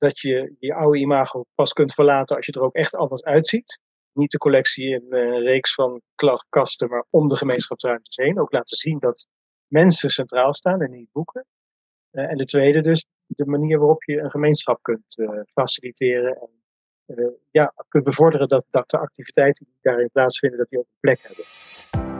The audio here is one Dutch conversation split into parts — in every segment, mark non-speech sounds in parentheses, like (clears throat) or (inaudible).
dat je je oude imago pas kunt verlaten als je er ook echt anders uitziet. Niet de collectie in een reeks van kasten, maar om de gemeenschapsruimtes heen. Ook laten zien dat mensen centraal staan en niet boeken. en de tweede dus, de manier waarop je een gemeenschap kunt faciliteren en ja, kunt bevorderen dat, dat de activiteiten die daarin plaatsvinden, dat die ook een plek hebben.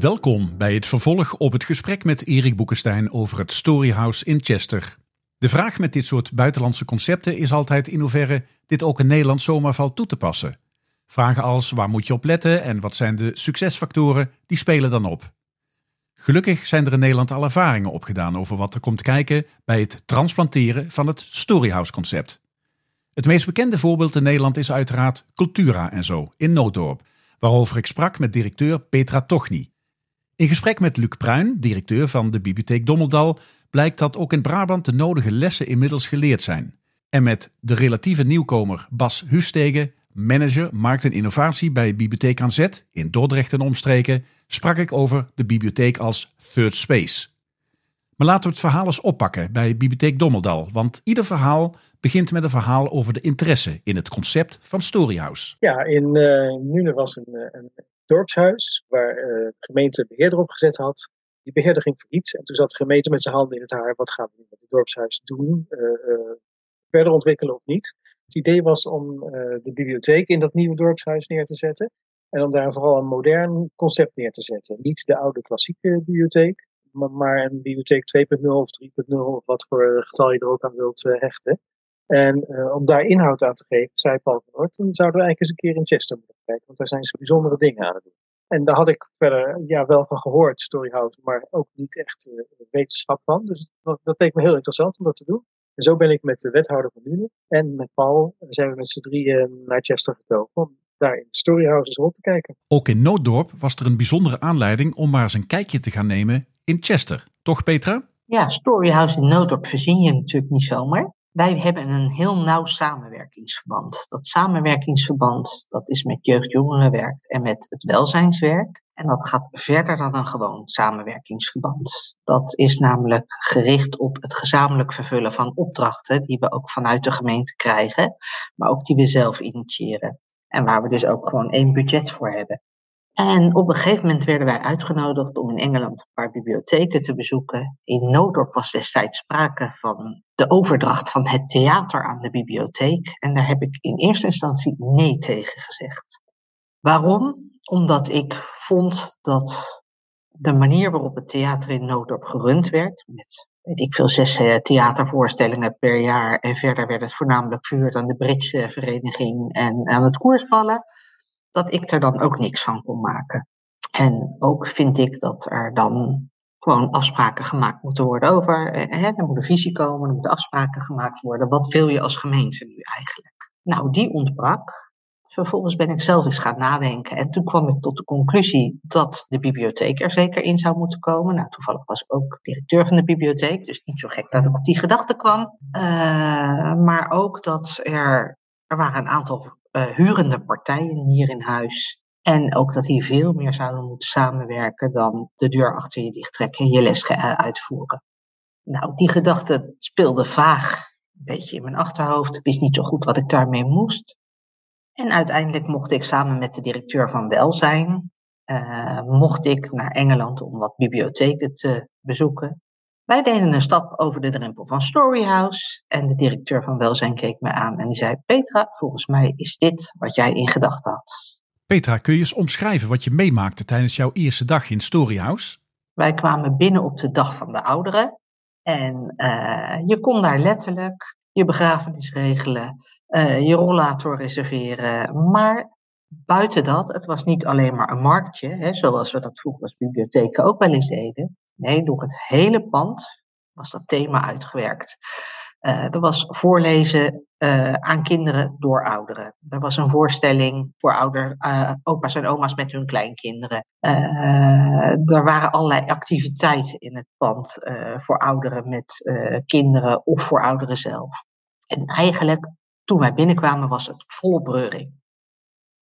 Welkom bij het vervolg op het gesprek met Erik Boekenstein over het Storyhouse in Chester. De vraag met dit soort buitenlandse concepten is altijd in hoeverre dit ook in Nederland zomaar valt toe te passen. Vragen als waar moet je op letten en wat zijn de succesfactoren, die spelen dan op. Gelukkig zijn er in Nederland al ervaringen opgedaan over wat er komt kijken bij het transplanteren van het Storyhouse concept. Het meest bekende voorbeeld in Nederland is uiteraard Cultura en zo in Nooddorp, waarover ik sprak met directeur Petra Tochny. In gesprek met Luc Pruin, directeur van de Bibliotheek Dommeldal, blijkt dat ook in Brabant de nodige lessen inmiddels geleerd zijn. En met de relatieve nieuwkomer Bas Hustegen, manager markt en innovatie bij Bibliotheek aan Zet in Dordrecht en omstreken, sprak ik over de bibliotheek als third space. Maar laten we het verhaal eens oppakken bij Bibliotheek Dommeldal, want ieder verhaal begint met een verhaal over de interesse in het concept van Storyhouse. Ja, in uh, Nune was een, eh, een dorpshuis waar uh, de gemeente beheerder op gezet had. Die beheerder ging iets en toen zat de gemeente met zijn handen in het haar. Wat gaan we nu met het dorpshuis doen? verder ontwikkelen of niet? Het idee was om de bibliotheek in dat nieuwe dorpshuis neer te zetten. En om daar vooral een modern concept neer te zetten. Niet de oude klassieke bibliotheek, maar een bibliotheek 2.0 of 3.0 of wat voor getal je er ook aan wilt hechten. En uh, om daar inhoud aan te geven, zei Paul van Oort, dan zouden we eigenlijk eens een keer in Chester moeten kijken, want daar zijn ze bijzondere dingen aan het doen. En daar had ik verder ja, wel van gehoord, Storyhouse, maar ook niet echt uh, wetenschap van. Dus dat, dat leek me heel interessant om dat te doen. En zo ben ik met de wethouder van Lune en met Paul, zijn we met z'n drieën naar Chester gekomen om daar in Storyhouse eens rond te kijken. Ook in Nooddorp was er een bijzondere aanleiding om maar eens een kijkje te gaan nemen in Chester. Toch Petra? Ja, Storyhouse in Nooddorp verzin je natuurlijk niet zomaar. Wij hebben een heel nauw samenwerkingsverband. Dat samenwerkingsverband dat is met jeugd-jongerenwerk en met het welzijnswerk. En dat gaat verder dan een gewoon samenwerkingsverband. Dat is namelijk gericht op het gezamenlijk vervullen van opdrachten die we ook vanuit de gemeente krijgen, maar ook die we zelf initiëren. En waar we dus ook gewoon één budget voor hebben. En op een gegeven moment werden wij uitgenodigd om in Engeland een paar bibliotheken te bezoeken. In Noodorp was destijds sprake van de overdracht van het theater aan de bibliotheek. En daar heb ik in eerste instantie nee tegen gezegd. Waarom? Omdat ik vond dat de manier waarop het theater in Noodorp gerund werd, met weet ik veel, zes eh, theatervoorstellingen per jaar. En verder werd het voornamelijk verhuurd aan de Britse vereniging en aan het koersballen dat ik er dan ook niks van kon maken. En ook vind ik dat er dan gewoon afspraken gemaakt moeten worden over. Eh, hè, er moet een visie komen, er moeten afspraken gemaakt worden. Wat wil je als gemeente nu eigenlijk? Nou, die ontbrak. Vervolgens ben ik zelf eens gaan nadenken. En toen kwam ik tot de conclusie dat de bibliotheek er zeker in zou moeten komen. Nou, toevallig was ik ook directeur van de bibliotheek. Dus niet zo gek dat ik op die gedachte kwam. Uh, maar ook dat er, er waren een aantal hurende partijen hier in huis. En ook dat hier veel meer zouden moeten samenwerken dan de deur achter je dicht trekken en je les uitvoeren. Nou, die gedachte speelde vaag een beetje in mijn achterhoofd. Ik wist niet zo goed wat ik daarmee moest. En uiteindelijk mocht ik samen met de directeur van Welzijn, uh, mocht ik naar Engeland om wat bibliotheken te bezoeken. Wij deden een stap over de drempel van Storyhouse en de directeur van Welzijn keek me aan en die zei: Petra, volgens mij is dit wat jij in gedachten had. Petra, kun je eens omschrijven wat je meemaakte tijdens jouw eerste dag in Storyhouse? Wij kwamen binnen op de dag van de ouderen en uh, je kon daar letterlijk je begrafenis regelen, uh, je rollator reserveren, maar buiten dat, het was niet alleen maar een marktje, hè, zoals we dat vroeger als bibliotheken ook wel eens deden. Nee, door het hele pand was dat thema uitgewerkt. er was voorlezen aan kinderen door ouderen. Er was een voorstelling voor ouder, opa's en oma's met hun kleinkinderen. er waren allerlei activiteiten in het pand voor ouderen met kinderen of voor ouderen zelf. En eigenlijk, toen wij binnenkwamen, was het volle breuring.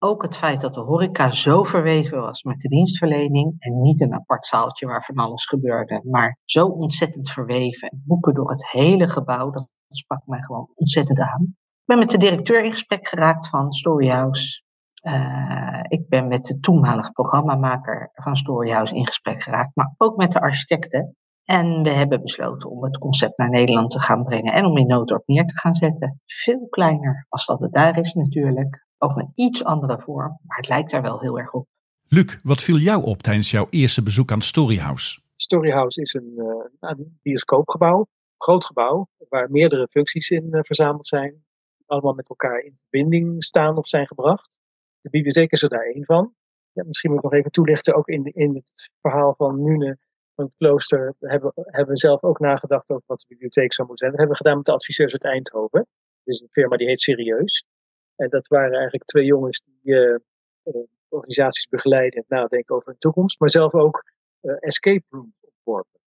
Ook het feit dat de horeca zo verweven was met de dienstverlening en niet een apart zaaltje waar van alles gebeurde, maar zo ontzettend verweven. Boeken door het hele gebouw, dat sprak mij gewoon ontzettend aan. Ik ben met de directeur in gesprek geraakt van Storyhouse. Uh, ik ben met de toenmalige programmamaker van Storyhouse in gesprek geraakt, maar ook met de architecten. En we hebben besloten om het concept naar Nederland te gaan brengen en om in Nooddorp neer te gaan zetten. Veel kleiner als dat het daar is natuurlijk. Ook een iets andere vorm, maar het lijkt daar wel heel erg op. Luc, wat viel jou op tijdens jouw eerste bezoek aan Storyhouse? Storyhouse is een, uh, een bioscoopgebouw, groot gebouw, waar meerdere functies in uh, verzameld zijn. Die allemaal met elkaar in verbinding staan of zijn gebracht. De bibliotheek is er daar één van. Ja, misschien moet ik nog even toelichten, ook in, in het verhaal van Nune van het klooster hebben, hebben we zelf ook nagedacht over wat de bibliotheek zou moeten zijn. Dat hebben we gedaan met de adviseurs uit Eindhoven. Dit is een firma die heet Serieus. En dat waren eigenlijk twee jongens die uh, organisaties begeleiden en nadenken over hun toekomst, maar zelf ook uh, escape room ontworpen.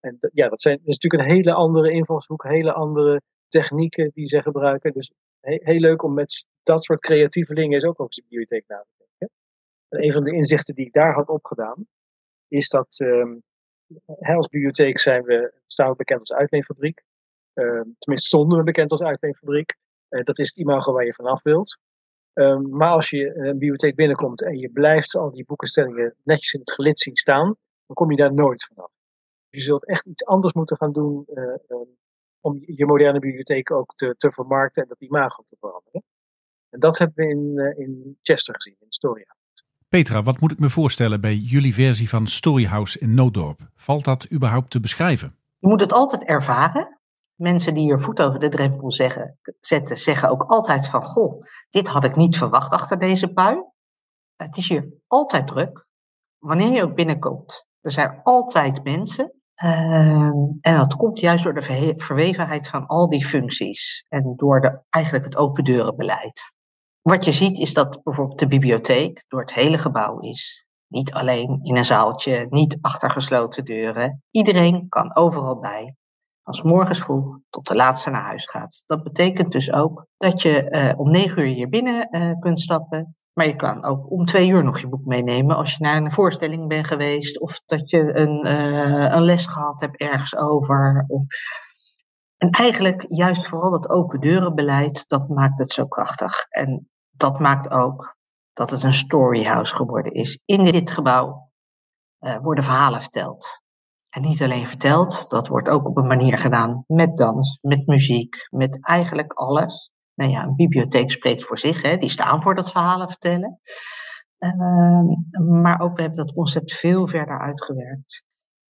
En ja, dat, zijn, is natuurlijk een hele andere invalshoek, hele andere technieken die ze gebruiken. Dus he, heel leuk om met dat soort creatievelingen is ook over de bibliotheek na te denken. En een van de inzichten die ik daar had opgedaan, is dat als bibliotheek zijn we, staan we bekend als uitleenfabriek. Uh, tenminste, stonden we bekend als uitleenfabriek. Uh, dat is het imago waar je vanaf wilt. Um, maar als je een bibliotheek binnenkomt en je blijft al die boekenstellingen netjes in het gelid zien staan, dan kom je daar nooit vanaf. Je zult echt iets anders moeten gaan doen uh, um, om je moderne bibliotheek ook te, te, vermarkten en dat imago te veranderen. En dat hebben we in, uh, in Chester gezien, in Storia. Petra, wat moet ik me voorstellen bij jullie versie van Storyhouse in Nooddorp? Valt dat überhaupt te beschrijven? Je moet het altijd ervaren. Mensen die hier voet over de drempel zeggen, zetten, zeggen ook altijd van, goh, dit had ik niet verwacht achter deze pui. Het is hier altijd druk. Wanneer je ook binnenkomt, er zijn altijd mensen. Uh, en dat komt juist door de verwevenheid van al die functies en door de, eigenlijk het open deurenbeleid. Wat je ziet is dat bijvoorbeeld de bibliotheek door het hele gebouw is. Niet alleen in een zaaltje, niet achter gesloten deuren. Iedereen kan overal bij. Als morgens vroeg tot de laatste naar huis gaat. Dat betekent dus ook dat je uh, om negen uur hier binnen uh, kunt stappen. Maar je kan ook om twee uur nog je boek meenemen als je naar een voorstelling bent geweest. Of dat je een, uh, een les gehad hebt ergens over. Of... En eigenlijk juist vooral dat open deurenbeleid, dat maakt het zo krachtig. En dat maakt ook dat het een storyhouse geworden is. In dit gebouw worden verhalen verteld. Niet alleen verteld, dat wordt ook op een manier gedaan met dans, met muziek, met eigenlijk alles. Nou ja, een bibliotheek spreekt voor zich, hè, die staan voor dat verhalen vertellen. Uh, maar ook we hebben dat concept veel verder uitgewerkt.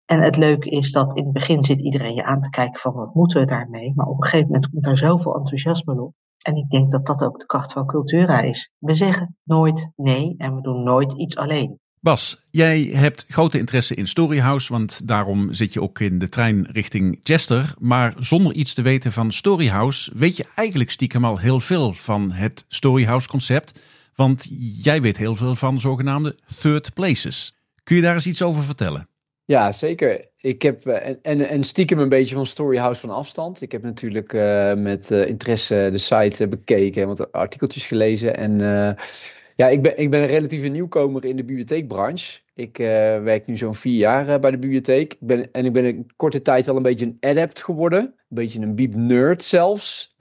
En het leuke is dat in het begin zit iedereen je aan te kijken van wat moeten we daarmee. Maar op een gegeven moment komt er zoveel enthousiasme op en ik denk dat dat ook de kracht van Cultura is. We zeggen nooit nee en we doen nooit iets alleen. Bas, jij hebt grote interesse in Storyhouse, want daarom zit je ook in de trein richting Chester. Maar zonder iets te weten van Storyhouse weet je eigenlijk stiekem al heel veel van het Storyhouse concept. Want jij weet heel veel van zogenaamde third places. Kun je daar eens iets over vertellen? Ja, zeker. Ik heb uh, en, en stiekem een beetje van Storyhouse van afstand. Ik heb natuurlijk uh, met uh, interesse de site bekeken en wat artikeltjes gelezen. En ja, ik ben, ik ben een relatieve nieuwkomer in de bibliotheekbranche. Ik werk nu zo'n vier jaar bij de bibliotheek. Ik ben, en ik ben een korte tijd al een beetje een adept geworden. Een beetje een bieb nerd zelfs,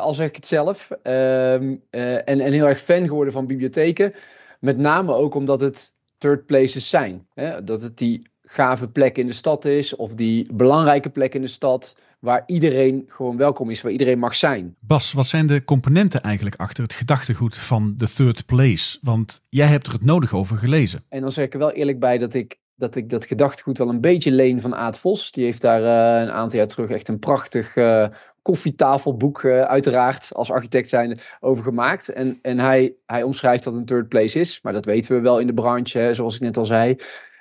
al zeg ik het zelf. Ehm, en, en heel erg fan geworden van bibliotheken. Met name ook omdat het third places zijn. Hè? Dat het die gave plek in de stad is, of die belangrijke plek in de stad, waar iedereen gewoon welkom is, waar iedereen mag zijn. Bas, wat zijn de componenten eigenlijk achter het gedachtegoed van The Third Place? Want jij hebt er het nodig over gelezen. En dan zeg ik er wel eerlijk bij dat ik dat, ik dat gedachtegoed wel een beetje leen van Aad Vos. Die heeft daar uh, een aantal jaar terug echt een prachtig uh, koffietafelboek, uh, uiteraard, als architect zijn, over gemaakt. En, en hij, hij omschrijft dat een third place is, maar dat weten we wel in de branche, hè, zoals ik net al zei.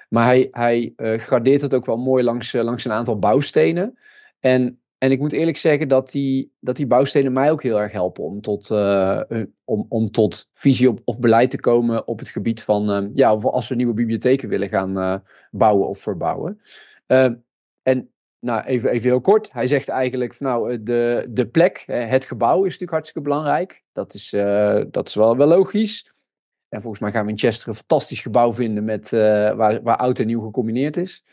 Maar hij, hij gradeert het ook wel mooi langs, langs een aantal bouwstenen. En, en ik moet eerlijk zeggen dat die, dat die bouwstenen mij ook heel erg helpen om tot, uh, om, om tot visie op, of beleid te komen op het gebied van, uh, ja, als we nieuwe bibliotheken willen gaan bouwen of verbouwen. en nou, even, even heel kort. Hij zegt eigenlijk, nou, de, de plek, het gebouw is natuurlijk hartstikke belangrijk. Dat is, dat is wel, wel logisch. En volgens mij gaan we in Chester een fantastisch gebouw vinden met, waar, waar oud en nieuw gecombineerd is.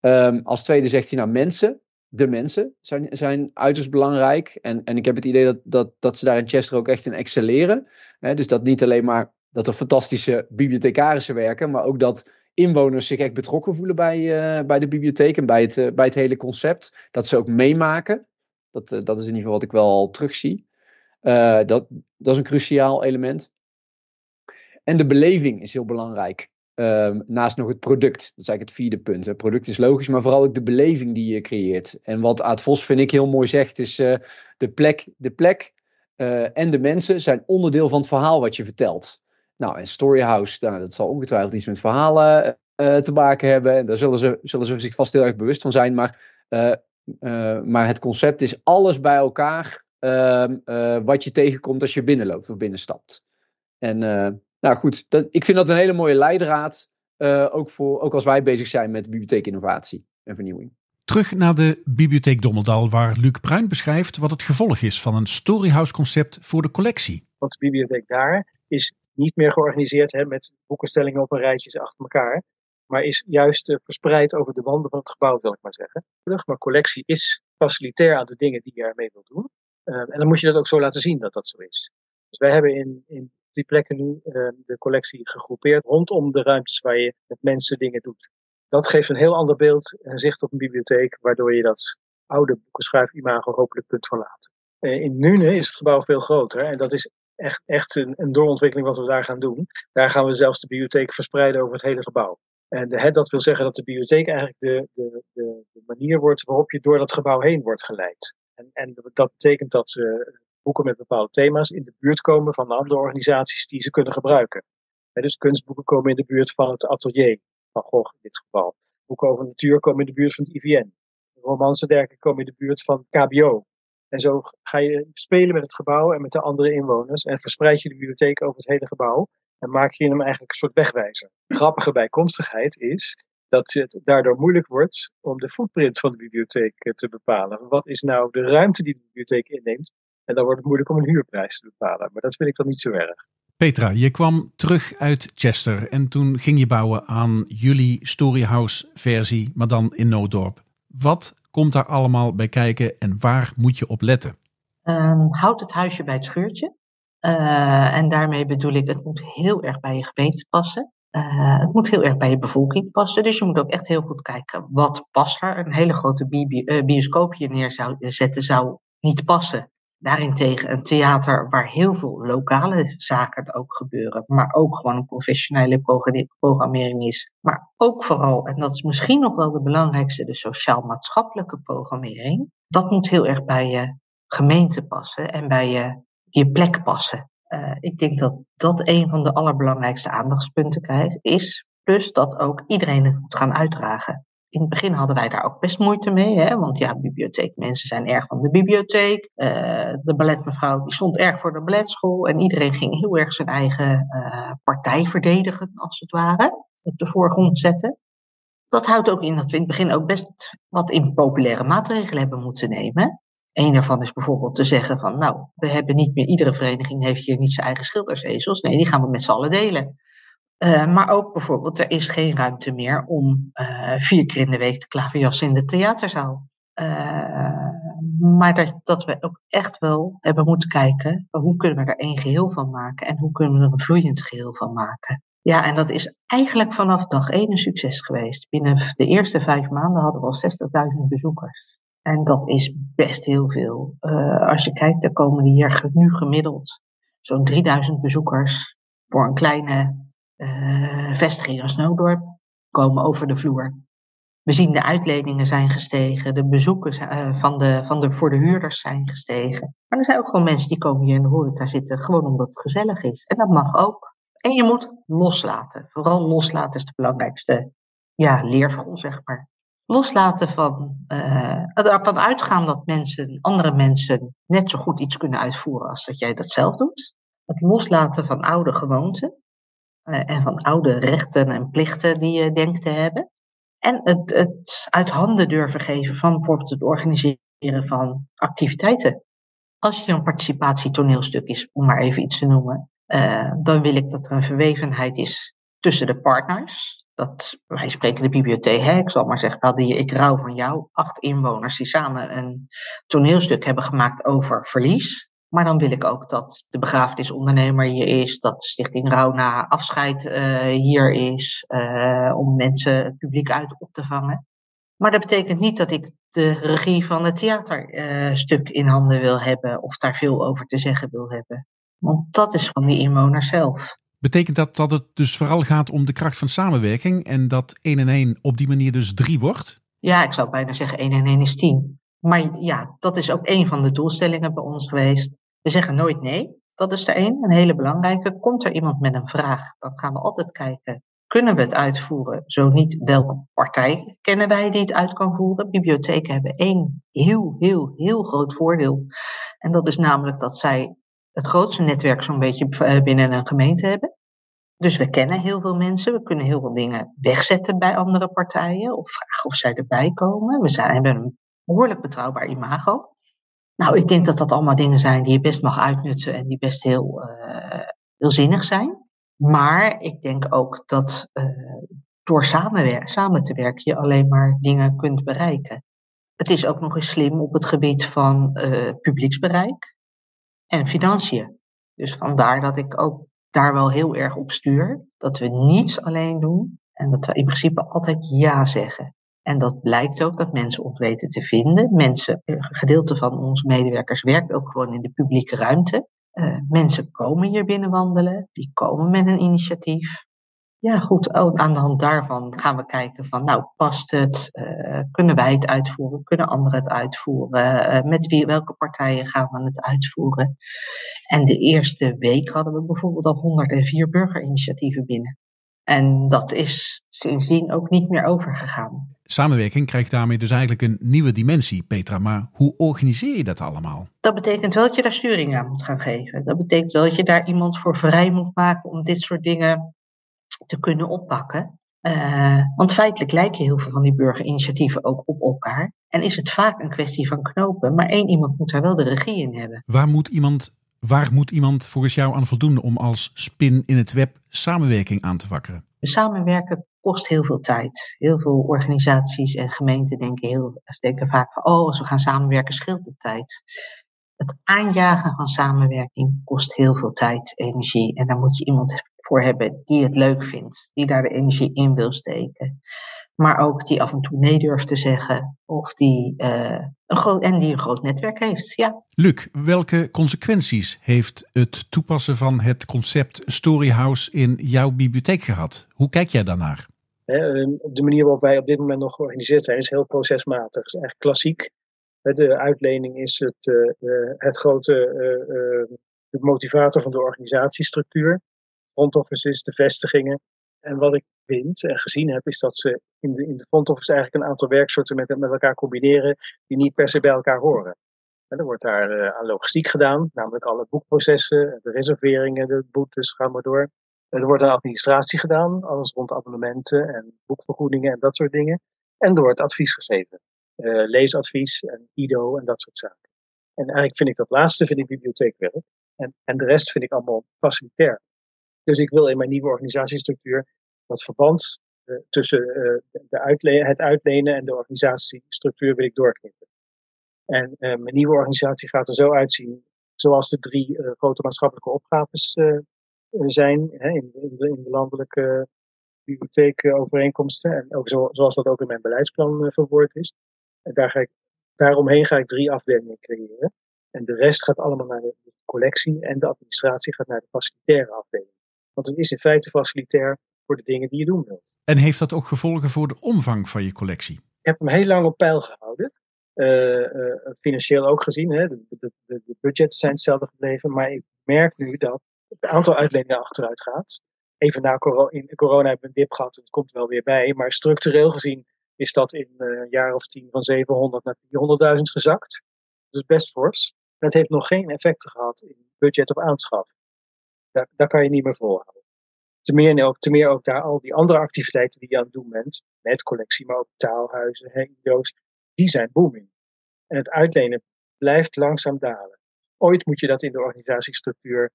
Um, als tweede zegt hij, nou, mensen de mensen zijn, zijn uiterst belangrijk. En, en ik heb het idee dat, dat, dat ze daar in Chester ook echt in excelleren. dus dat niet alleen maar dat er fantastische bibliothecarissen werken, maar ook dat inwoners zich echt betrokken voelen bij, uh, bij de bibliotheek en bij het, uh, bij het hele concept. Dat ze ook meemaken. Dat, uh, dat is in ieder geval wat ik wel al terugzie. dat, dat is een cruciaal element. En de beleving is heel belangrijk. Um, naast nog het product. Dat is eigenlijk het vierde punt. Het product is logisch, maar vooral ook de beleving die je creëert. En wat Aad Vos vind ik heel mooi zegt, is uh, de plek, de plek uh, en de mensen zijn onderdeel van het verhaal wat je vertelt. Nou, en Storyhouse, nou, dat zal ongetwijfeld iets met verhalen uh, te maken hebben. En daar zullen ze, zullen ze zich vast heel erg bewust van zijn. Maar, maar het concept is alles bij elkaar ehm, wat je tegenkomt als je binnenloopt of binnenstapt. En nou goed, dat, ik vind dat een hele mooie leidraad. Uh, ook, voor, ook als wij bezig zijn met bibliotheekinnovatie en vernieuwing. Terug naar de Bibliotheek Dommeldal, waar Luc Bruin beschrijft wat het gevolg is van een storyhouse-concept voor de collectie. Want de bibliotheek daar is niet meer georganiseerd hè, met boekenstellingen op een rijtje achter elkaar, maar is juist uh, verspreid over de wanden van het gebouw, wil ik maar zeggen. Maar collectie is facilitair aan de dingen die je ermee wil doen. Uh, en dan moet je dat ook zo laten zien dat dat zo is. Dus wij hebben in, in die plekken nu uh, de collectie gegroepeerd rondom de ruimtes waar je met mensen dingen doet. Dat geeft een heel ander beeld en zicht op een bibliotheek, waardoor je dat oude boekenschuif-imago hopelijk kunt verlaten. Uh, in Nune is het gebouw veel groter en dat is echt, echt een, een doorontwikkeling wat we daar gaan doen. Daar gaan we zelfs de bibliotheek verspreiden over het hele gebouw. En de, dat wil zeggen dat de bibliotheek eigenlijk de, de, de, de, manier wordt waarop je door dat gebouw heen wordt geleid. En, en dat betekent dat uh, boeken met bepaalde thema's in de buurt komen van andere organisaties die ze kunnen gebruiken. dus kunstboeken komen in de buurt van het atelier van Gogh in dit geval. Boeken over natuur komen in de buurt van het IVN. Romans komen in de buurt van KBO. En zo ga je spelen met het gebouw en met de andere inwoners en verspreid je de bibliotheek over het hele gebouw en maak je hem eigenlijk een soort wegwijzer. Grappige bijkomstigheid is dat het daardoor moeilijk wordt om de footprint van de bibliotheek eh, te bepalen. Wat is nou de ruimte die de bibliotheek inneemt en dan wordt het moeilijk om een huurprijs te bepalen. Maar dat vind ik dan niet zo erg. Petra, je kwam terug uit Chester en toen ging je bouwen aan jullie Storyhouse versie, maar dan in Noodorp. Wat komt daar allemaal bij kijken en waar moet je op letten? Um, houd het huisje bij het schuurtje. Uh, en daarmee bedoel ik, het moet heel erg bij je gemeente passen. Uh, het moet heel erg bij je bevolking passen. Dus je moet ook echt heel goed kijken, wat past er? Een hele grote bi uh, bioscoopje neerzetten zou niet passen. Daarentegen een theater waar heel veel lokale zaken ook gebeuren, maar ook gewoon een professionele programmering is. Maar ook vooral, en dat is misschien nog wel de belangrijkste, de sociaal-maatschappelijke programmering. Dat moet heel erg bij je gemeente passen en bij je, je plek passen. Uh, ik denk dat dat een van de allerbelangrijkste aandachtspunten is. Plus dat ook iedereen het moet gaan uitdragen in het begin hadden wij daar ook best moeite mee, hè? want ja, bibliotheekmensen zijn erg van de bibliotheek. Uh, de balletmevrouw die stond erg voor de balletschool en iedereen ging heel erg zijn eigen uh, partij verdedigen, als het ware, op de voorgrond zetten. Dat houdt ook in dat we in het begin ook best wat impopulaire maatregelen hebben moeten nemen. Een daarvan is bijvoorbeeld te zeggen van, nou, we hebben niet meer, iedere vereniging heeft hier niet zijn eigen schildersezels. Nee, die gaan we met z'n allen delen. Uh, maar ook bijvoorbeeld, er is geen ruimte meer om uh, vier keer in de week te klaverjassen in de theaterzaal. Uh, maar dat, dat, we ook echt wel hebben moeten kijken, hoe kunnen we er één geheel van maken en hoe kunnen we er een vloeiend geheel van maken. Ja, en dat is eigenlijk vanaf dag één een succes geweest. Binnen de eerste vijf maanden hadden we al 60.000 bezoekers. En dat is best heel veel. als je kijkt, er komen hier nu gemiddeld zo'n 3000 bezoekers voor een kleine uh, vestiging als Snowdorp komen over de vloer. We zien de uitledingen zijn gestegen, de bezoeken uh, van de, van de, voor de huurders zijn gestegen. Maar er zijn ook gewoon mensen die komen hier in de horeca zitten, gewoon omdat het gezellig is. En dat mag ook. En je moet loslaten. Vooral loslaten is de belangrijkste ja, leerschool, zeg maar. Loslaten van uh, ervan uitgaan dat mensen, andere mensen net zo goed iets kunnen uitvoeren als dat jij dat zelf doet. Het loslaten van oude gewoonten en van oude rechten en plichten die je denkt te hebben. En het, het uit handen durven geven van bijvoorbeeld het organiseren van activiteiten. Als je een participatietoneelstuk is, om maar even iets te noemen, uh, dan wil ik dat er een verwevenheid is tussen de partners. Dat, wij spreken de bibliotheek, hè, ik zal maar zeggen, hadden je Ik Rouw van jou, acht inwoners die samen een toneelstuk hebben gemaakt over verlies. Maar dan wil ik ook dat de begrafenisondernemer hier is, dat Stichting Rouw na afscheid uh, hier is, uh, om mensen het publiek uit op te vangen. Maar dat betekent niet dat ik de regie van het theaterstuk uh, in handen wil hebben of daar veel over te zeggen wil hebben. Want dat is van die inwoners zelf. Betekent dat dat het dus vooral gaat om de kracht van samenwerking en dat 1 en 1 op die manier dus 3 wordt? Ja, ik zou bijna zeggen 1 en 1 is 10. Maar ja, dat is ook een van de doelstellingen bij ons geweest. We zeggen nooit nee. Dat is er één, een hele belangrijke. Komt er iemand met een vraag, dan gaan we altijd kijken, kunnen we het uitvoeren? Zo niet, welke partij kennen wij die het uit kan voeren? Bibliotheken hebben één heel, heel, heel groot voordeel. En dat is namelijk dat zij het grootste netwerk zo'n beetje eh, binnen een gemeente hebben. Dus we kennen heel veel mensen, we kunnen heel veel dingen wegzetten bij andere partijen of vragen of zij erbij komen. We zijn, hebben een behoorlijk betrouwbaar imago. Nou, ik denk dat dat allemaal dingen zijn die je best mag uitnutten en die best heel, uh, heel zinnig zijn. Maar ik denk ook dat uh, door samen te werken je alleen maar dingen kunt bereiken. Het is ook nog eens slim op het gebied van uh, publieksbereik en financiën. Dus vandaar dat ik ook daar wel heel erg op stuur. Dat we niets alleen doen en dat we in principe altijd ja zeggen. En dat blijkt ook dat mensen ons weten te vinden. Mensen, een gedeelte van onze medewerkers werkt ook gewoon in de publieke ruimte. Uh, mensen komen hier binnen wandelen, die komen met een initiatief. Ja, goed, aan de hand daarvan gaan we kijken van, nou, past het? Uh, kunnen wij het uitvoeren? Kunnen anderen het uitvoeren? Met wie, welke partijen gaan we het uitvoeren? En de eerste week hadden we bijvoorbeeld al 104 burgerinitiatieven binnen. En dat is sindsdien ook niet meer overgegaan. Samenwerking krijgt daarmee dus eigenlijk een nieuwe dimensie, Petra. Maar hoe organiseer je dat allemaal? Dat betekent wel dat je daar sturing aan moet gaan geven. Dat betekent wel dat je daar iemand voor vrij moet maken om dit soort dingen te kunnen oppakken. Uh, want feitelijk lijken heel veel van die burgerinitiatieven ook op elkaar. En is het vaak een kwestie van knopen, maar één iemand moet daar wel de regie in hebben. Waar moet iemand, waar moet iemand volgens jou aan voldoen om als spin in het web samenwerking aan te wakkeren? Samenwerken kost heel veel tijd. Heel veel organisaties en gemeenten denken, heel, denken vaak van, oh, als we gaan samenwerken scheelt de tijd. Het aanjagen van samenwerking kost heel veel tijd, energie. En daar moet je iemand voor hebben die het leuk vindt, die daar de energie in wil steken. Maar ook die af en toe nee durft te zeggen, of die, uh, een groot, en die een groot netwerk heeft. Ja. Luc, welke consequenties heeft het toepassen van het concept Storyhouse in jouw bibliotheek gehad? Hoe kijk jij daarnaar? Ehm, de manier waarop wij op dit moment nog georganiseerd zijn is heel procesmatig. Het is echt klassiek. De uitlening is het, uh, het grote uh, de motivator van de organisatiestructuur front office is, de vestigingen. En wat ik vind en gezien heb, is dat ze in de, in de front office eigenlijk een aantal werksoorten met, met elkaar combineren die niet per se bij elkaar horen. En er wordt daar uh, aan logistiek gedaan, namelijk alle boekprocessen, de reserveringen, de boetes, gaan maar door. Er wordt aan administratie gedaan, alles rond abonnementen en boekvergoedingen en dat soort dingen. En er wordt advies gegeven, uh, leesadvies en IDO en dat soort zaken. En eigenlijk vind ik dat laatste vind ik bibliotheekwerk. En, en de rest vind ik allemaal facilitair. Dus ik wil in mijn nieuwe organisatiestructuur dat verband uh, tussen uh, de het uitlenen en de organisatiestructuur wil ik doorknippen. En uh, mijn nieuwe organisatie gaat er zo uitzien zoals de drie grote maatschappelijke opgaves zijn hè, in, in, de, in, de, landelijke bibliotheekovereenkomsten. En ook zo, zoals dat ook in mijn beleidsplan verwoord is. En daar ga ik, daaromheen ga ik drie afdelingen creëren. En de rest gaat allemaal naar de collectie en de administratie gaat naar de facilitaire afdeling. Want het is in feite facilitair voor de dingen die je doen wilt. En heeft dat ook gevolgen voor de omvang van je collectie? Ik heb hem heel lang op peil gehouden. Uh, uh, financieel ook gezien. Hè. De, de, de, de, budgetten zijn hetzelfde gebleven. Maar ik merk nu dat het aantal uitleningen achteruit gaat. Even na corona, in corona hebben we een dip gehad. Het komt wel weer bij. Maar structureel gezien is dat in een jaar of tien van 700 naar 400.000 gezakt. Dus best fors. Dat heeft nog geen effecten gehad in budget op aanschaf. Daar, daar kan je niet meer volhouden. Ten meer, ook, ten meer ook daar al die andere activiteiten die je aan het doen bent, met collectie, maar ook taalhuizen, HEO's, die zijn booming. En het uitlenen blijft langzaam dalen. Ooit moet je dat in de organisatiestructuur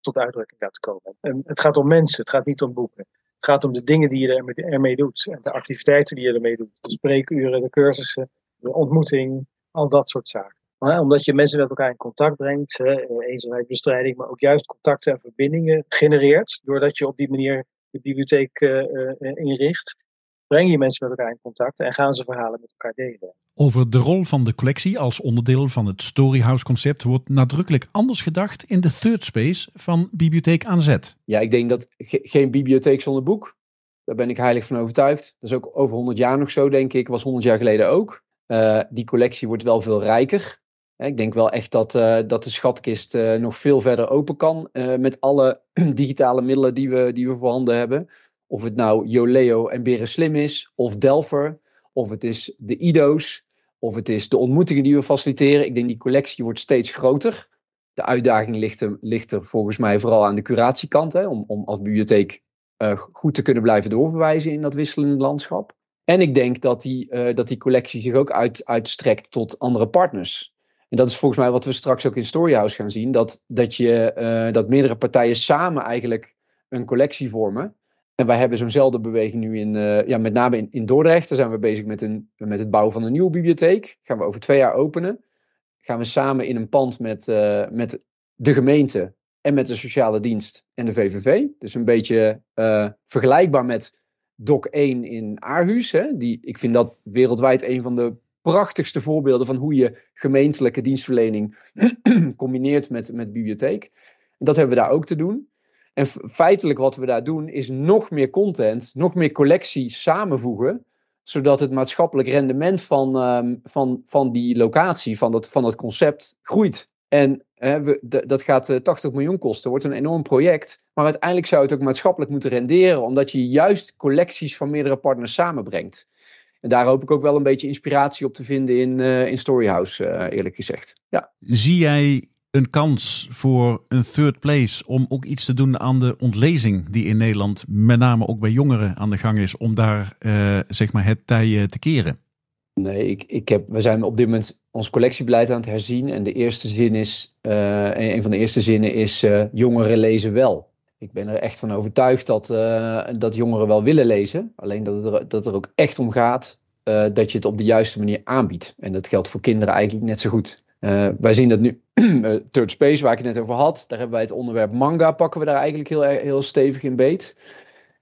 tot uitdrukking laten komen. En het gaat om mensen, het gaat niet om boeken. Het gaat om de dingen die je ermee doet en de activiteiten die je ermee doet. De spreekuren, de cursussen, de ontmoeting, al dat soort zaken. Maar omdat je mensen met elkaar in contact brengt, eenzaamheidsbestrijding, maar ook juist contacten en verbindingen genereert, doordat je op die manier de bibliotheek uh, inricht, breng je mensen met elkaar in contact en gaan ze verhalen met elkaar delen. Over de rol van de collectie als onderdeel van het Storyhouse concept wordt nadrukkelijk anders gedacht in de third space van Bibliotheek aan Zet. Ja, ik denk dat geen bibliotheek zonder boek. Daar ben ik heilig van overtuigd. Dat is ook over 100 jaar nog zo, denk ik. Was 100 jaar geleden ook. Uh, die collectie wordt wel veel rijker. Ik denk wel echt dat, uh, dat de schatkist uh, nog veel verder open kan met alle (clears throat) digitale middelen die we, die we voorhanden hebben. Of het nou Joleo en Beren Slim is, of Delver, of het is de IDO's, of het is de ontmoetingen die we faciliteren. Ik denk die collectie wordt steeds groter. De uitdaging ligt er, ligt er volgens mij vooral aan de curatiekant, hè, om, om als bibliotheek goed te kunnen blijven doorverwijzen in dat wisselende landschap. En ik denk dat die, dat die collectie zich ook uit, uitstrekt tot andere partners. En dat is volgens mij wat we straks ook in Storyhouse gaan zien. Dat, dat, je, uh, dat meerdere partijen samen eigenlijk een collectie vormen. En wij hebben zo'nzelfde beweging nu in, uh, ja, met name in, in Dordrecht. Daar zijn we bezig met, een, met het bouwen van een nieuwe bibliotheek. Gaan we over twee jaar openen. Gaan we samen in een pand met, uh, met de gemeente en met de sociale dienst en de VVV. Dus een beetje vergelijkbaar met DOC 1 in Aarhus. Hè? Die, ik vind dat wereldwijd een van de prachtigste voorbeelden van hoe je gemeentelijke dienstverlening (clears throat) combineert met, met bibliotheek. Dat hebben we daar ook te doen. En feitelijk wat we daar doen is nog meer content, nog meer collectie samenvoegen, zodat het maatschappelijk rendement van, um, van, van die locatie, van dat, van dat concept, groeit. En hè, we, dat gaat uh, 80 miljoen kosten, wordt een enorm project. Maar uiteindelijk zou het ook maatschappelijk moeten renderen, omdat je juist collecties van meerdere partners samenbrengt. En daar hoop ik ook wel een beetje inspiratie op te vinden in, uh, in Storyhouse, uh, eerlijk gezegd. Ja. Zie jij een kans voor een third place om ook iets te doen aan de ontlezing die in Nederland met name ook bij jongeren aan de gang is, om daar uh, zeg maar het tij te keren? Nee, ik, ik heb, we zijn op dit moment ons collectiebeleid aan het herzien. En de eerste zin is, een van de eerste zinnen is, jongeren lezen wel. Ik ben er echt van overtuigd dat, uh, dat jongeren wel willen lezen. Alleen dat het er, dat er ook echt om gaat dat je het op de juiste manier aanbiedt. En dat geldt voor kinderen eigenlijk net zo goed. Uh, wij zien dat nu, (clears throat) Third Space, waar ik het net over had, daar hebben wij het onderwerp manga, pakken we daar eigenlijk heel, heel stevig in beet.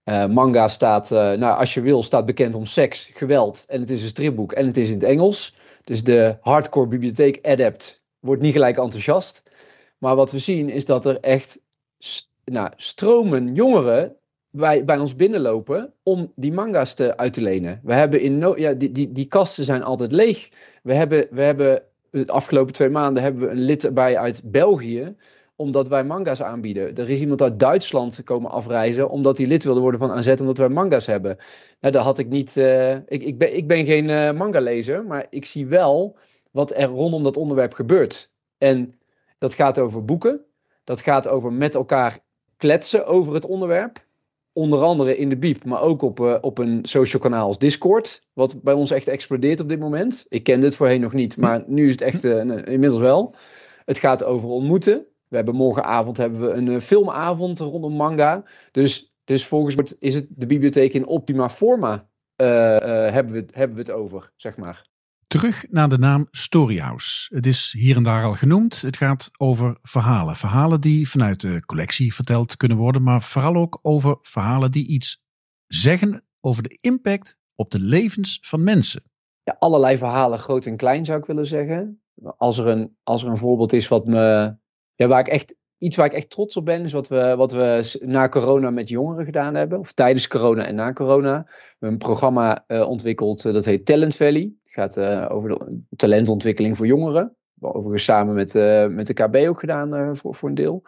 Manga staat, nou als je wil, staat bekend om seks, geweld en het is een stripboek en het is in het Engels. Dus de hardcore bibliotheek adept wordt niet gelijk enthousiast. Maar wat we zien is dat er echt nou, stromen jongeren bij, bij ons binnenlopen om die manga's te, uit te lenen. We hebben in ja, die, die, die kasten zijn altijd leeg. We hebben, we hebben de afgelopen twee maanden hebben we een lid erbij uit België omdat wij manga's aanbieden. Er is iemand uit Duitsland komen afreizen omdat hij lid wilde worden van AZ omdat wij manga's hebben. Nou, dat had ik niet. Uh, ik, ik, ben, ik ben geen uh, manga-lezer, maar ik zie wel wat er rondom dat onderwerp gebeurt. En dat gaat over boeken. Dat gaat over met elkaar kletsen over het onderwerp. Onder andere in de Biep, maar ook op, uh, op een social kanaal als Discord. Wat bij ons echt explodeert op dit moment. Ik kende het voorheen nog niet, maar nu is het echt inmiddels wel. Het gaat over ontmoeten. We hebben morgenavond hebben we een uh, filmavond rondom manga. Dus, dus volgens mij is het de bibliotheek in optima forma. Hebben, we, hebben we het over, zeg maar. Terug naar de naam Storyhouse. Het is hier en daar al genoemd. Het gaat over verhalen. Verhalen die vanuit de collectie verteld kunnen worden, maar vooral ook over verhalen die iets zeggen over de impact op de levens van mensen. Ja, allerlei verhalen, groot en klein zou ik willen zeggen. Als er een, als er een voorbeeld is wat me ja, waar ik echt, iets waar ik echt trots op ben, is wat we, wat we na corona met jongeren gedaan hebben. Of tijdens corona en na corona. We hebben een programma uh, ontwikkeld, uh, dat heet Talent Valley. Gaat uh, over de talentontwikkeling voor jongeren. Overigens samen met, met de KB ook gedaan voor, voor een deel.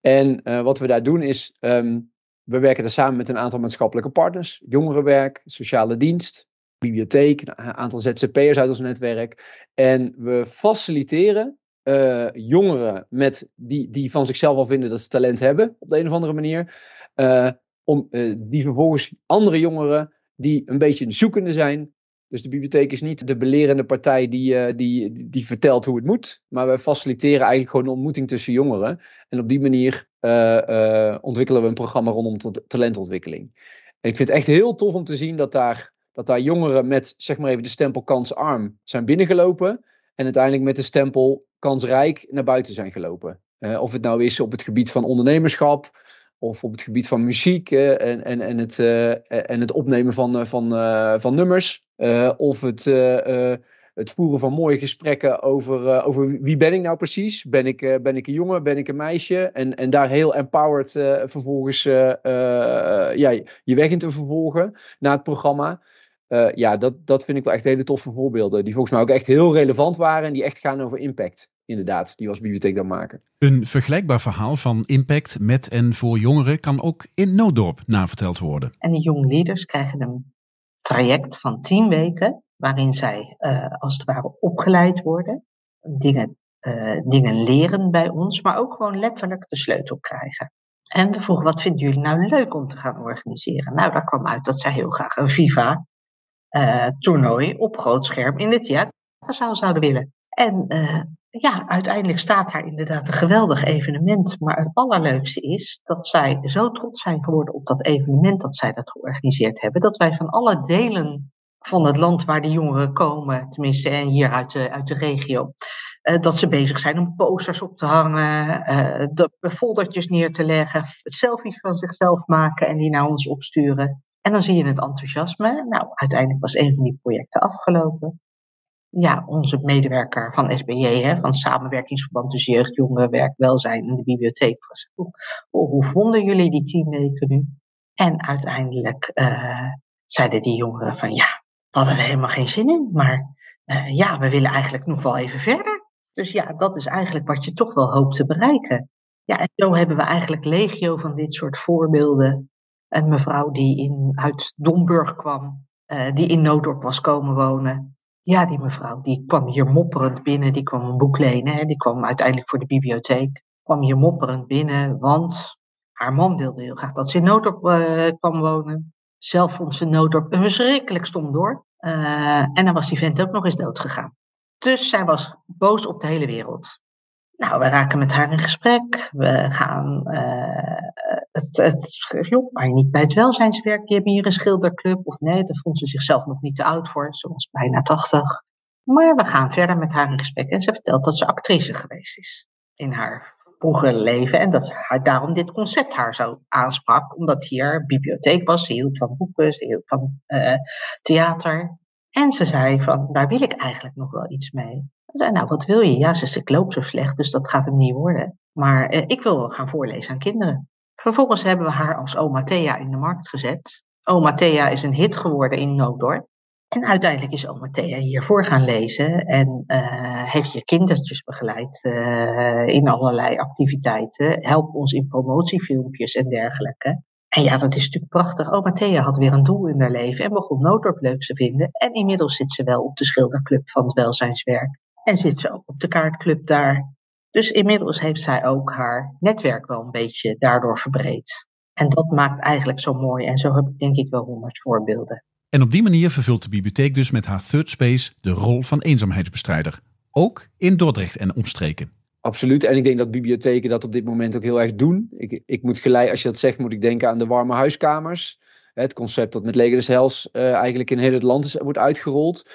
En wat we daar doen is, um, we werken daar samen met een aantal maatschappelijke partners. Jongerenwerk, sociale dienst, bibliotheek, een aantal ZZP'ers uit ons netwerk. En we faciliteren jongeren met die, die van zichzelf al vinden dat ze talent hebben, op de een of andere manier. Om, die vervolgens andere jongeren die een beetje zoekende zijn. Dus de bibliotheek is niet de belerende partij die, die, die vertelt hoe het moet. Maar we faciliteren eigenlijk gewoon een ontmoeting tussen jongeren. En op die manier ontwikkelen we een programma rondom talentontwikkeling. En ik vind het echt heel tof om te zien dat daar, dat daar jongeren met zeg maar even de stempel kansarm zijn binnengelopen. En uiteindelijk met de stempel kansrijk naar buiten zijn gelopen. Of het nou is op het gebied van ondernemerschap, of op het gebied van muziek uh, en, en, en, het, uh, en het opnemen van, van, van nummers, of het, het voeren van mooie gesprekken over, over wie ben ik nou precies? Ben ik, ben ik een jongen, ben ik een meisje? En, en daar heel empowered vervolgens ja, je weg in te vervolgen naar het programma. Ja, dat, dat vind ik wel echt hele toffe voorbeelden. Die volgens mij ook echt heel relevant waren en die echt gaan over impact. Inderdaad, die we als bibliotheek dan maken. Een vergelijkbaar verhaal van impact met en voor jongeren kan ook in Nooddorp naverteld worden. En die jonge leaders krijgen een traject van tien weken, waarin zij uh, als het ware opgeleid worden, dingen, uh, dingen leren bij ons, maar ook gewoon letterlijk de sleutel krijgen. En we vroegen, wat vinden jullie nou leuk om te gaan organiseren? Nou, daar kwam uit dat zij heel graag een Viva uh, toernooi op groot scherm in het theaterzaal zouden willen. En ja, uiteindelijk staat daar inderdaad een geweldig evenement. Maar het allerleukste is dat zij zo trots zijn geworden op dat evenement dat zij dat georganiseerd hebben. Dat wij van alle delen van het land waar de jongeren komen, tenminste en hier uit de, uit de regio, uh, dat ze bezig zijn om posters op te hangen, uh, de foldertjes neer te leggen, selfies van zichzelf maken en die naar ons opsturen. En dan zie je het enthousiasme. Nou, uiteindelijk was een van die projecten afgelopen. Ja, onze medewerker van SBJ, hè, van Samenwerkingsverband dus Jeugd, Jongeren, Werk, Welzijn en de bibliotheek, was oh, hoe vonden jullie die tien weken nu? En uiteindelijk uh, zeiden die jongeren van ja, we hadden er helemaal geen zin in, maar uh, ja, we willen eigenlijk nog wel even verder. Dus ja, dat is eigenlijk wat je toch wel hoopt te bereiken. Ja, en zo hebben we eigenlijk legio van dit soort voorbeelden een mevrouw die in, uit Domburg kwam, uh, die in Noodorp was komen wonen. Ja, die mevrouw, die kwam hier mopperend binnen, die kwam een boek lenen, hè, die kwam uiteindelijk voor de bibliotheek. Kwam hier mopperend binnen, want haar man wilde heel graag dat ze in Noodorp uh, kwam wonen. Zelf vond ze Noodorp een verschrikkelijk stom door. Uh, en dan was die vent ook nog eens dood gegaan. Dus zij was boos op de hele wereld. Nou, we raken met haar in gesprek. We gaan uh, het, het, joh, maar niet bij het welzijnswerk. Die hebben hier een schilderclub. Of nee, daar vond ze zichzelf nog niet te oud voor. Ze was bijna 80. Maar we gaan verder met haar in gesprek. En ze vertelt dat ze actrice geweest is in haar vroegere leven. En dat haar daarom dit concept haar zo aansprak. Omdat hier bibliotheek was. Ze hield van boeken, ze hield van uh, theater. En ze zei van, daar wil ik eigenlijk nog wel iets mee. Ze zei, nou, wat wil je? Ja, ze zei, ik loop zo slecht, dus dat gaat hem niet worden. Maar eh, ik wil wel gaan voorlezen aan kinderen. Vervolgens hebben we haar als oma Thea in de markt gezet. Oma Thea is een hit geworden in Nooddorp. En uiteindelijk is oma Thea hiervoor gaan lezen en uh, heeft je kindertjes begeleid uh, in allerlei activiteiten. Helpt ons in promotiefilmpjes en dergelijke. En ja, dat is natuurlijk prachtig. Oma Thea had weer een doel in haar leven en begon Nooddorp leuk te vinden. En inmiddels zit ze wel op de schilderclub van het welzijnswerk. En zit ze ook op de kaartclub daar. Dus inmiddels heeft zij ook haar netwerk wel een beetje daardoor verbreed. En dat maakt eigenlijk zo mooi. En zo heb ik denk ik wel honderd voorbeelden. En op die manier vervult de bibliotheek dus met haar third space de rol van eenzaamheidsbestrijder. Ook in Dordrecht en omstreken. Absoluut. En ik denk dat bibliotheken dat op dit moment ook heel erg doen. Ik, ik moet gelijk, als je dat zegt, moet ik denken aan de warme huiskamers. Het concept dat met Leger des Hels uh, eigenlijk in heel het land is, wordt uitgerold.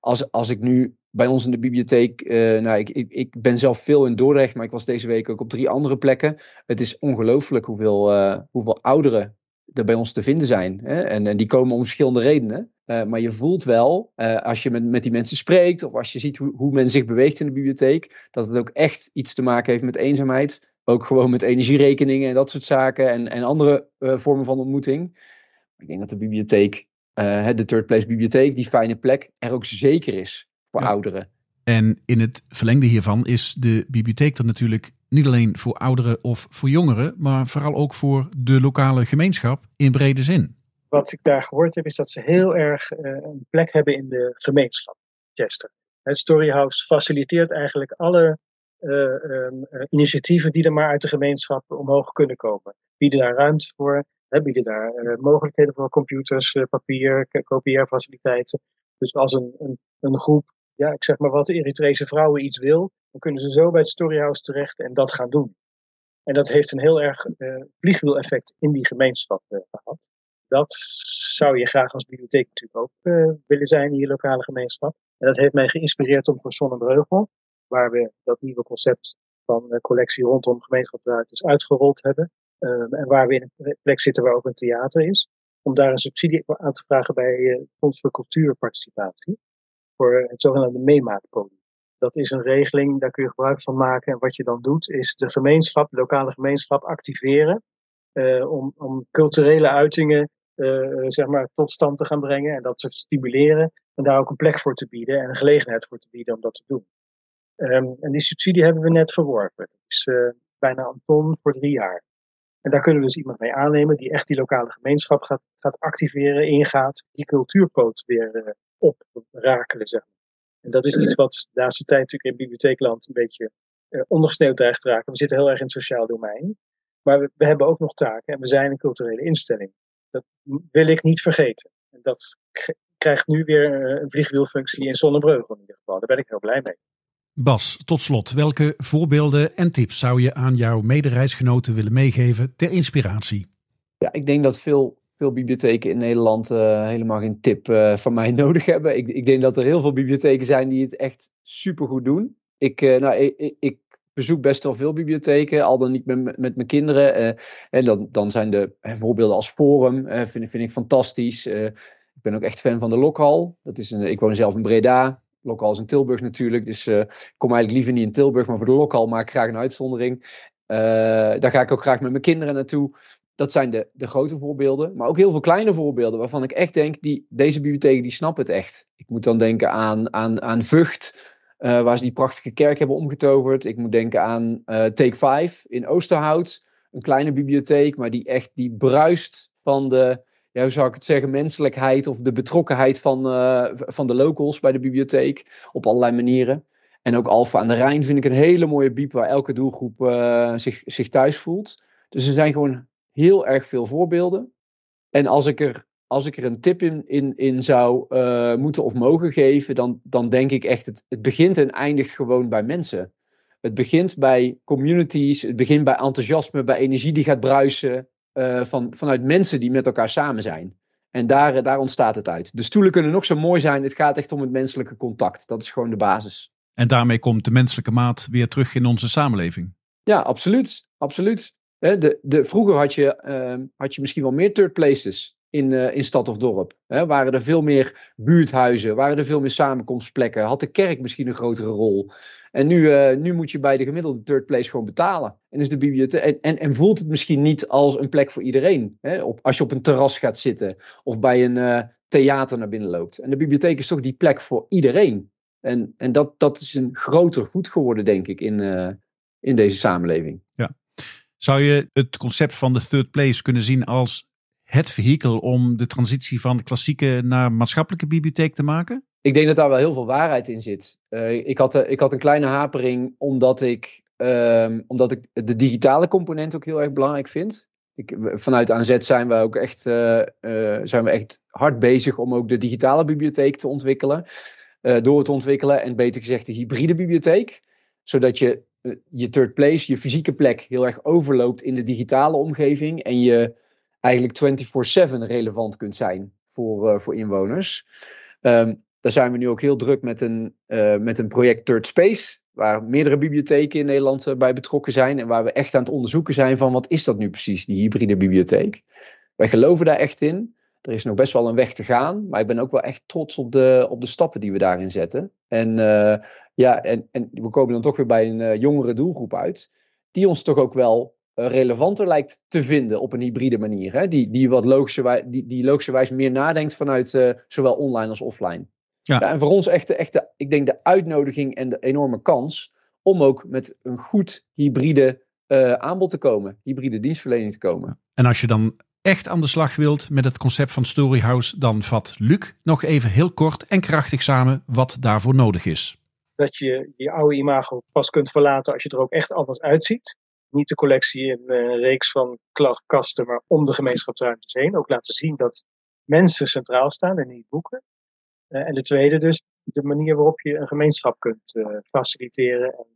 Als, als ik nu bij ons in de bibliotheek, uh, nou, ik, ik, ik, ben zelf veel in Dordrecht, maar ik was deze week ook op drie andere plekken. Het is ongelooflijk hoeveel, uh, hoeveel ouderen er bij ons te vinden zijn. Hè? En, en die komen om verschillende redenen. Uh, maar je voelt wel, als je met, met die mensen spreekt, of als je ziet hoe, hoe men zich beweegt in de bibliotheek, dat het ook echt iets te maken heeft met eenzaamheid. Ook gewoon met energierekeningen en dat soort zaken en, en andere vormen van ontmoeting. Ik denk dat de bibliotheek, de Third Place Bibliotheek, die fijne plek, er ook zeker is voor ouderen. En in het verlengde hiervan is de bibliotheek er natuurlijk niet alleen voor ouderen of voor jongeren, maar vooral ook voor de lokale gemeenschap in brede zin. wat ik daar gehoord heb, is dat ze heel erg een plek hebben in de gemeenschap, Chester. Het Storyhouse faciliteert eigenlijk alle um, initiatieven die er maar uit de gemeenschap omhoog kunnen komen. Bieden daar ruimte voor, hè, bieden daar uh, mogelijkheden voor computers, uh, papier, kopieerfaciliteiten. Dus als een, een, een, groep, ja, ik zeg maar wat, Eritrese vrouwen iets wil, dan kunnen ze zo bij het Storyhouse terecht en dat gaan doen. En dat heeft een heel erg vliegwiel-effect in die gemeenschap gehad. Dat zou je graag als bibliotheek natuurlijk ook willen zijn in je lokale gemeenschap. En dat heeft mij geïnspireerd om voor Sonnenbreugel, waar we dat nieuwe concept van de collectie rondom gemeenschapsruimtes uitgerold hebben. En waar we in een plek zitten waar ook een theater is. Om daar een subsidie aan te vragen bij uh, Fonds voor Cultuurparticipatie. Voor het zogenaamde meemaakpodium. Dat is een regeling, daar kun je gebruik van maken. En wat je dan doet, is de gemeenschap, de lokale gemeenschap, activeren. Uh, om, om culturele uitingen uh, zeg maar, tot stand te gaan brengen. En dat te stimuleren. En daar ook een plek voor te bieden en een gelegenheid voor te bieden om dat te doen. Um, en die subsidie hebben we net verworven. Dat is uh, bijna een ton voor drie jaar. En daar kunnen we dus iemand mee aannemen die echt die lokale gemeenschap gaat, gaat activeren, ingaat, die cultuurpoot weer oprakelen, zeg maar. En dat is iets wat de laatste tijd natuurlijk in bibliotheekland een beetje uh, ondergesneeuwd dreigt te raken. We zitten heel erg in het sociaal domein. Maar we, we, hebben ook nog taken en we zijn een culturele instelling. Dat wil ik niet vergeten. En dat krijgt nu weer een vliegwielfunctie in Zonnebreugel in ieder geval. Daar ben ik heel blij mee. Bas, tot slot, welke voorbeelden en tips zou je aan jouw medereisgenoten willen meegeven ter inspiratie? Ja, ik denk dat veel, veel bibliotheken in Nederland uh, helemaal geen tip uh, van mij (laughs) nodig hebben. Ik, ik, denk dat er heel veel bibliotheken zijn die het echt supergoed doen. Ik, uh, nou, ik, ik, bezoek best wel veel bibliotheken, al dan niet met, met mijn kinderen. en dan, dan zijn de voorbeelden als Forum, vind, vind ik fantastisch. ik ben ook echt fan van de Lokhal. Dat is een, ik woon zelf in Breda. Lokaal is in Tilburg natuurlijk. Dus ik kom eigenlijk liever niet in Tilburg, maar voor de lokaal maak ik graag een uitzondering. Daar ga ik ook graag met mijn kinderen naartoe. Dat zijn de, de grote voorbeelden. Maar ook heel veel kleine voorbeelden waarvan ik echt denk, die, deze bibliotheken die snappen het echt. Ik moet dan denken aan, aan, aan Vught, uh, waar ze die prachtige kerk hebben omgetoverd. Ik moet denken aan Take 5 in Oosterhout. Een kleine bibliotheek, maar die echt die bruist van de, ja, hoe zou ik het zeggen, menselijkheid of de betrokkenheid van, uh, van de locals bij de bibliotheek op allerlei manieren. En ook Alfa aan de Rijn vind ik een hele mooie biep waar elke doelgroep zich, zich thuis voelt. Dus er zijn gewoon heel erg veel voorbeelden. En als ik er, als ik er een tip in, in, in zou uh, moeten of mogen geven, dan, dan denk ik echt, het, het begint en eindigt gewoon bij mensen. Het begint bij communities, het begint bij enthousiasme, bij energie die gaat bruisen. Uh, van, vanuit mensen die met elkaar samen zijn. En daar, eh, daar ontstaat het uit. De stoelen kunnen nog zo mooi zijn. Het gaat echt om het menselijke contact. Dat is gewoon de basis. En daarmee komt de menselijke maat weer terug in onze samenleving. Ja, absoluut. absoluut. De, de, vroeger had je, uh, had je misschien wel meer third places in, uh, in stad of dorp. Waren er veel meer buurthuizen, waren er veel meer samenkomstplekken, had de kerk misschien een grotere rol. En nu, uh, nu moet je bij de gemiddelde third place gewoon betalen. En, is de bibliotheek, en, en, voelt het misschien niet als een plek voor iedereen. Hè? Op, als je op een terras gaat zitten of bij een uh, theater naar binnen loopt. En de bibliotheek is toch die plek voor iedereen. En, en dat, dat is een groter goed geworden, denk ik, in, in deze samenleving. Ja. Zou je het concept van de third place kunnen zien als het vehikel om de transitie van de klassieke naar maatschappelijke bibliotheek te maken? Ik denk dat daar wel heel veel waarheid in zit. Uh, ik, had, uh, ik had een kleine hapering omdat ik, uh, omdat ik de digitale component ook heel erg belangrijk vind. Ik, vanuit ANZ zijn we ook echt, uh, zijn we echt hard bezig om ook de digitale bibliotheek te ontwikkelen. door te ontwikkelen en beter gezegd de hybride bibliotheek. Zodat je je third place, je fysieke plek heel erg overloopt in de digitale omgeving. En je eigenlijk 24/7 relevant kunt zijn voor, uh, voor inwoners. Um, daar zijn we nu ook heel druk met een, uh, met een project Third Space, waar meerdere bibliotheken in Nederland bij betrokken zijn en waar we echt aan het onderzoeken zijn van wat is dat nu precies, die hybride bibliotheek. Wij geloven daar echt in. Er is nog best wel een weg te gaan, maar ik ben ook wel echt trots op de, op de stappen die we daarin zetten. En, ja, en, en we komen dan toch weer bij een jongere doelgroep uit, die ons toch ook wel eh, relevanter lijkt te vinden op een hybride manier. Hè? Die, die wat logischerwijs, die, die logischerwijs meer nadenkt vanuit uh, zowel online als offline. Ja. ja. en voor ons echt, echt de, ik denk de uitnodiging en de enorme kans om ook met een goed hybride uh, aanbod te komen, hybride dienstverlening te komen. En als je dan echt aan de slag wilt met het concept van Storyhouse, dan vat Luc nog even heel kort en krachtig samen wat daarvoor nodig is. Dat je je oude imago pas kunt verlaten als je er ook echt anders uitziet. Niet de collectie in een reeks van kasten, maar om de gemeenschapsruimtes heen. Ook laten zien dat mensen centraal staan en niet boeken. Uh, en de tweede dus, de manier waarop je een gemeenschap kunt uh, faciliteren en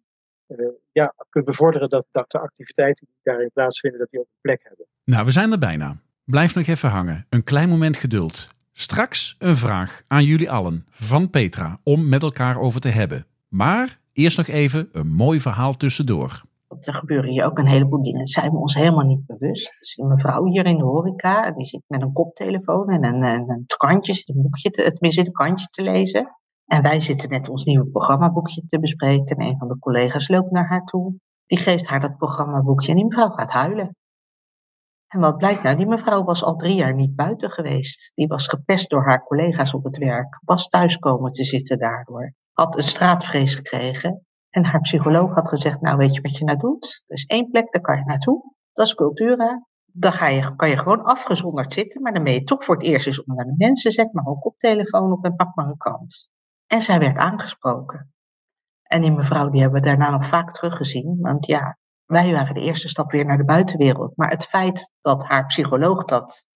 ja, kunt bevorderen dat, dat de activiteiten die daarin plaatsvinden, dat die ook een plek hebben. Nou, we zijn er bijna. Blijf nog even hangen. Een klein moment geduld. Straks een vraag aan jullie allen van Petra om met elkaar over te hebben. Maar eerst nog even een mooi verhaal tussendoor. Er gebeuren hier ook een heleboel dingen. Dat zijn we ons helemaal niet bewust. Dus een mevrouw hier in de horeca, die zit met een koptelefoon en een, een, een kantje, een boekje, te, kantje te lezen. En wij zitten net ons nieuwe programmaboekje te bespreken. En een van de collega's loopt naar haar toe. Die geeft haar dat programmaboekje en die mevrouw gaat huilen. En wat blijkt nou? Die mevrouw was al drie jaar niet buiten geweest. Die was gepest door haar collega's op het werk. Was thuis komen te zitten daardoor. Had een straatvrees gekregen. En haar psycholoog had gezegd, nou weet je wat je nou doet? Er is één plek, daar kan je naartoe. Dat is Cultura. Dan ga je, kan je gewoon afgezonderd zitten. Maar dan ben je toch voor het eerst eens onder de mensen. Zet maar ook op telefoon op en pak maar een kant. En zij werd aangesproken. En die mevrouw die hebben we daarna nog vaak teruggezien. Want ja, wij waren de eerste stap weer naar de buitenwereld. Maar het feit dat haar psycholoog dat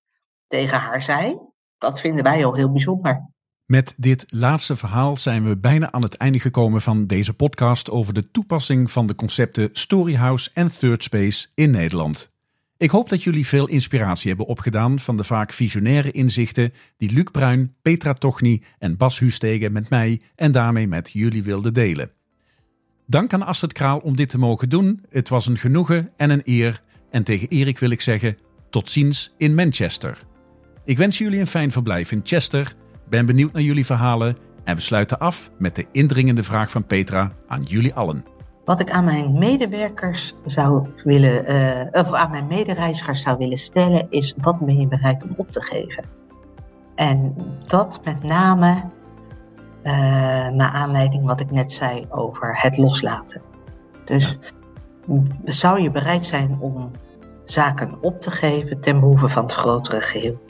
tegen haar zei, dat vinden wij al heel bijzonder. Met dit laatste verhaal zijn we bijna aan het einde gekomen van deze podcast over de toepassing van de concepten Storyhouse en Third Space in Nederland. Ik hoop dat jullie veel inspiratie hebben opgedaan van de vaak visionaire inzichten die Luc Bruin, Petra Tochny en Bas Hustegen met mij en daarmee met jullie wilden delen. Dank aan Astrid Kraal om dit te mogen doen. Het was een genoegen en een eer. En tegen Erik wil ik zeggen: tot ziens in Manchester. Ik wens jullie een fijn verblijf in Chester. Ben benieuwd naar jullie verhalen. En we sluiten af met de indringende vraag van Petra aan jullie allen. Wat ik aan mijn medewerkers zou willen, uh, of aan mijn medereizigers zou willen stellen, is wat ben je bereid om op te geven? En dat met name uh, naar aanleiding wat ik net zei over het loslaten. Dus zou je bereid zijn om zaken op te geven ten behoeve van het grotere geheel?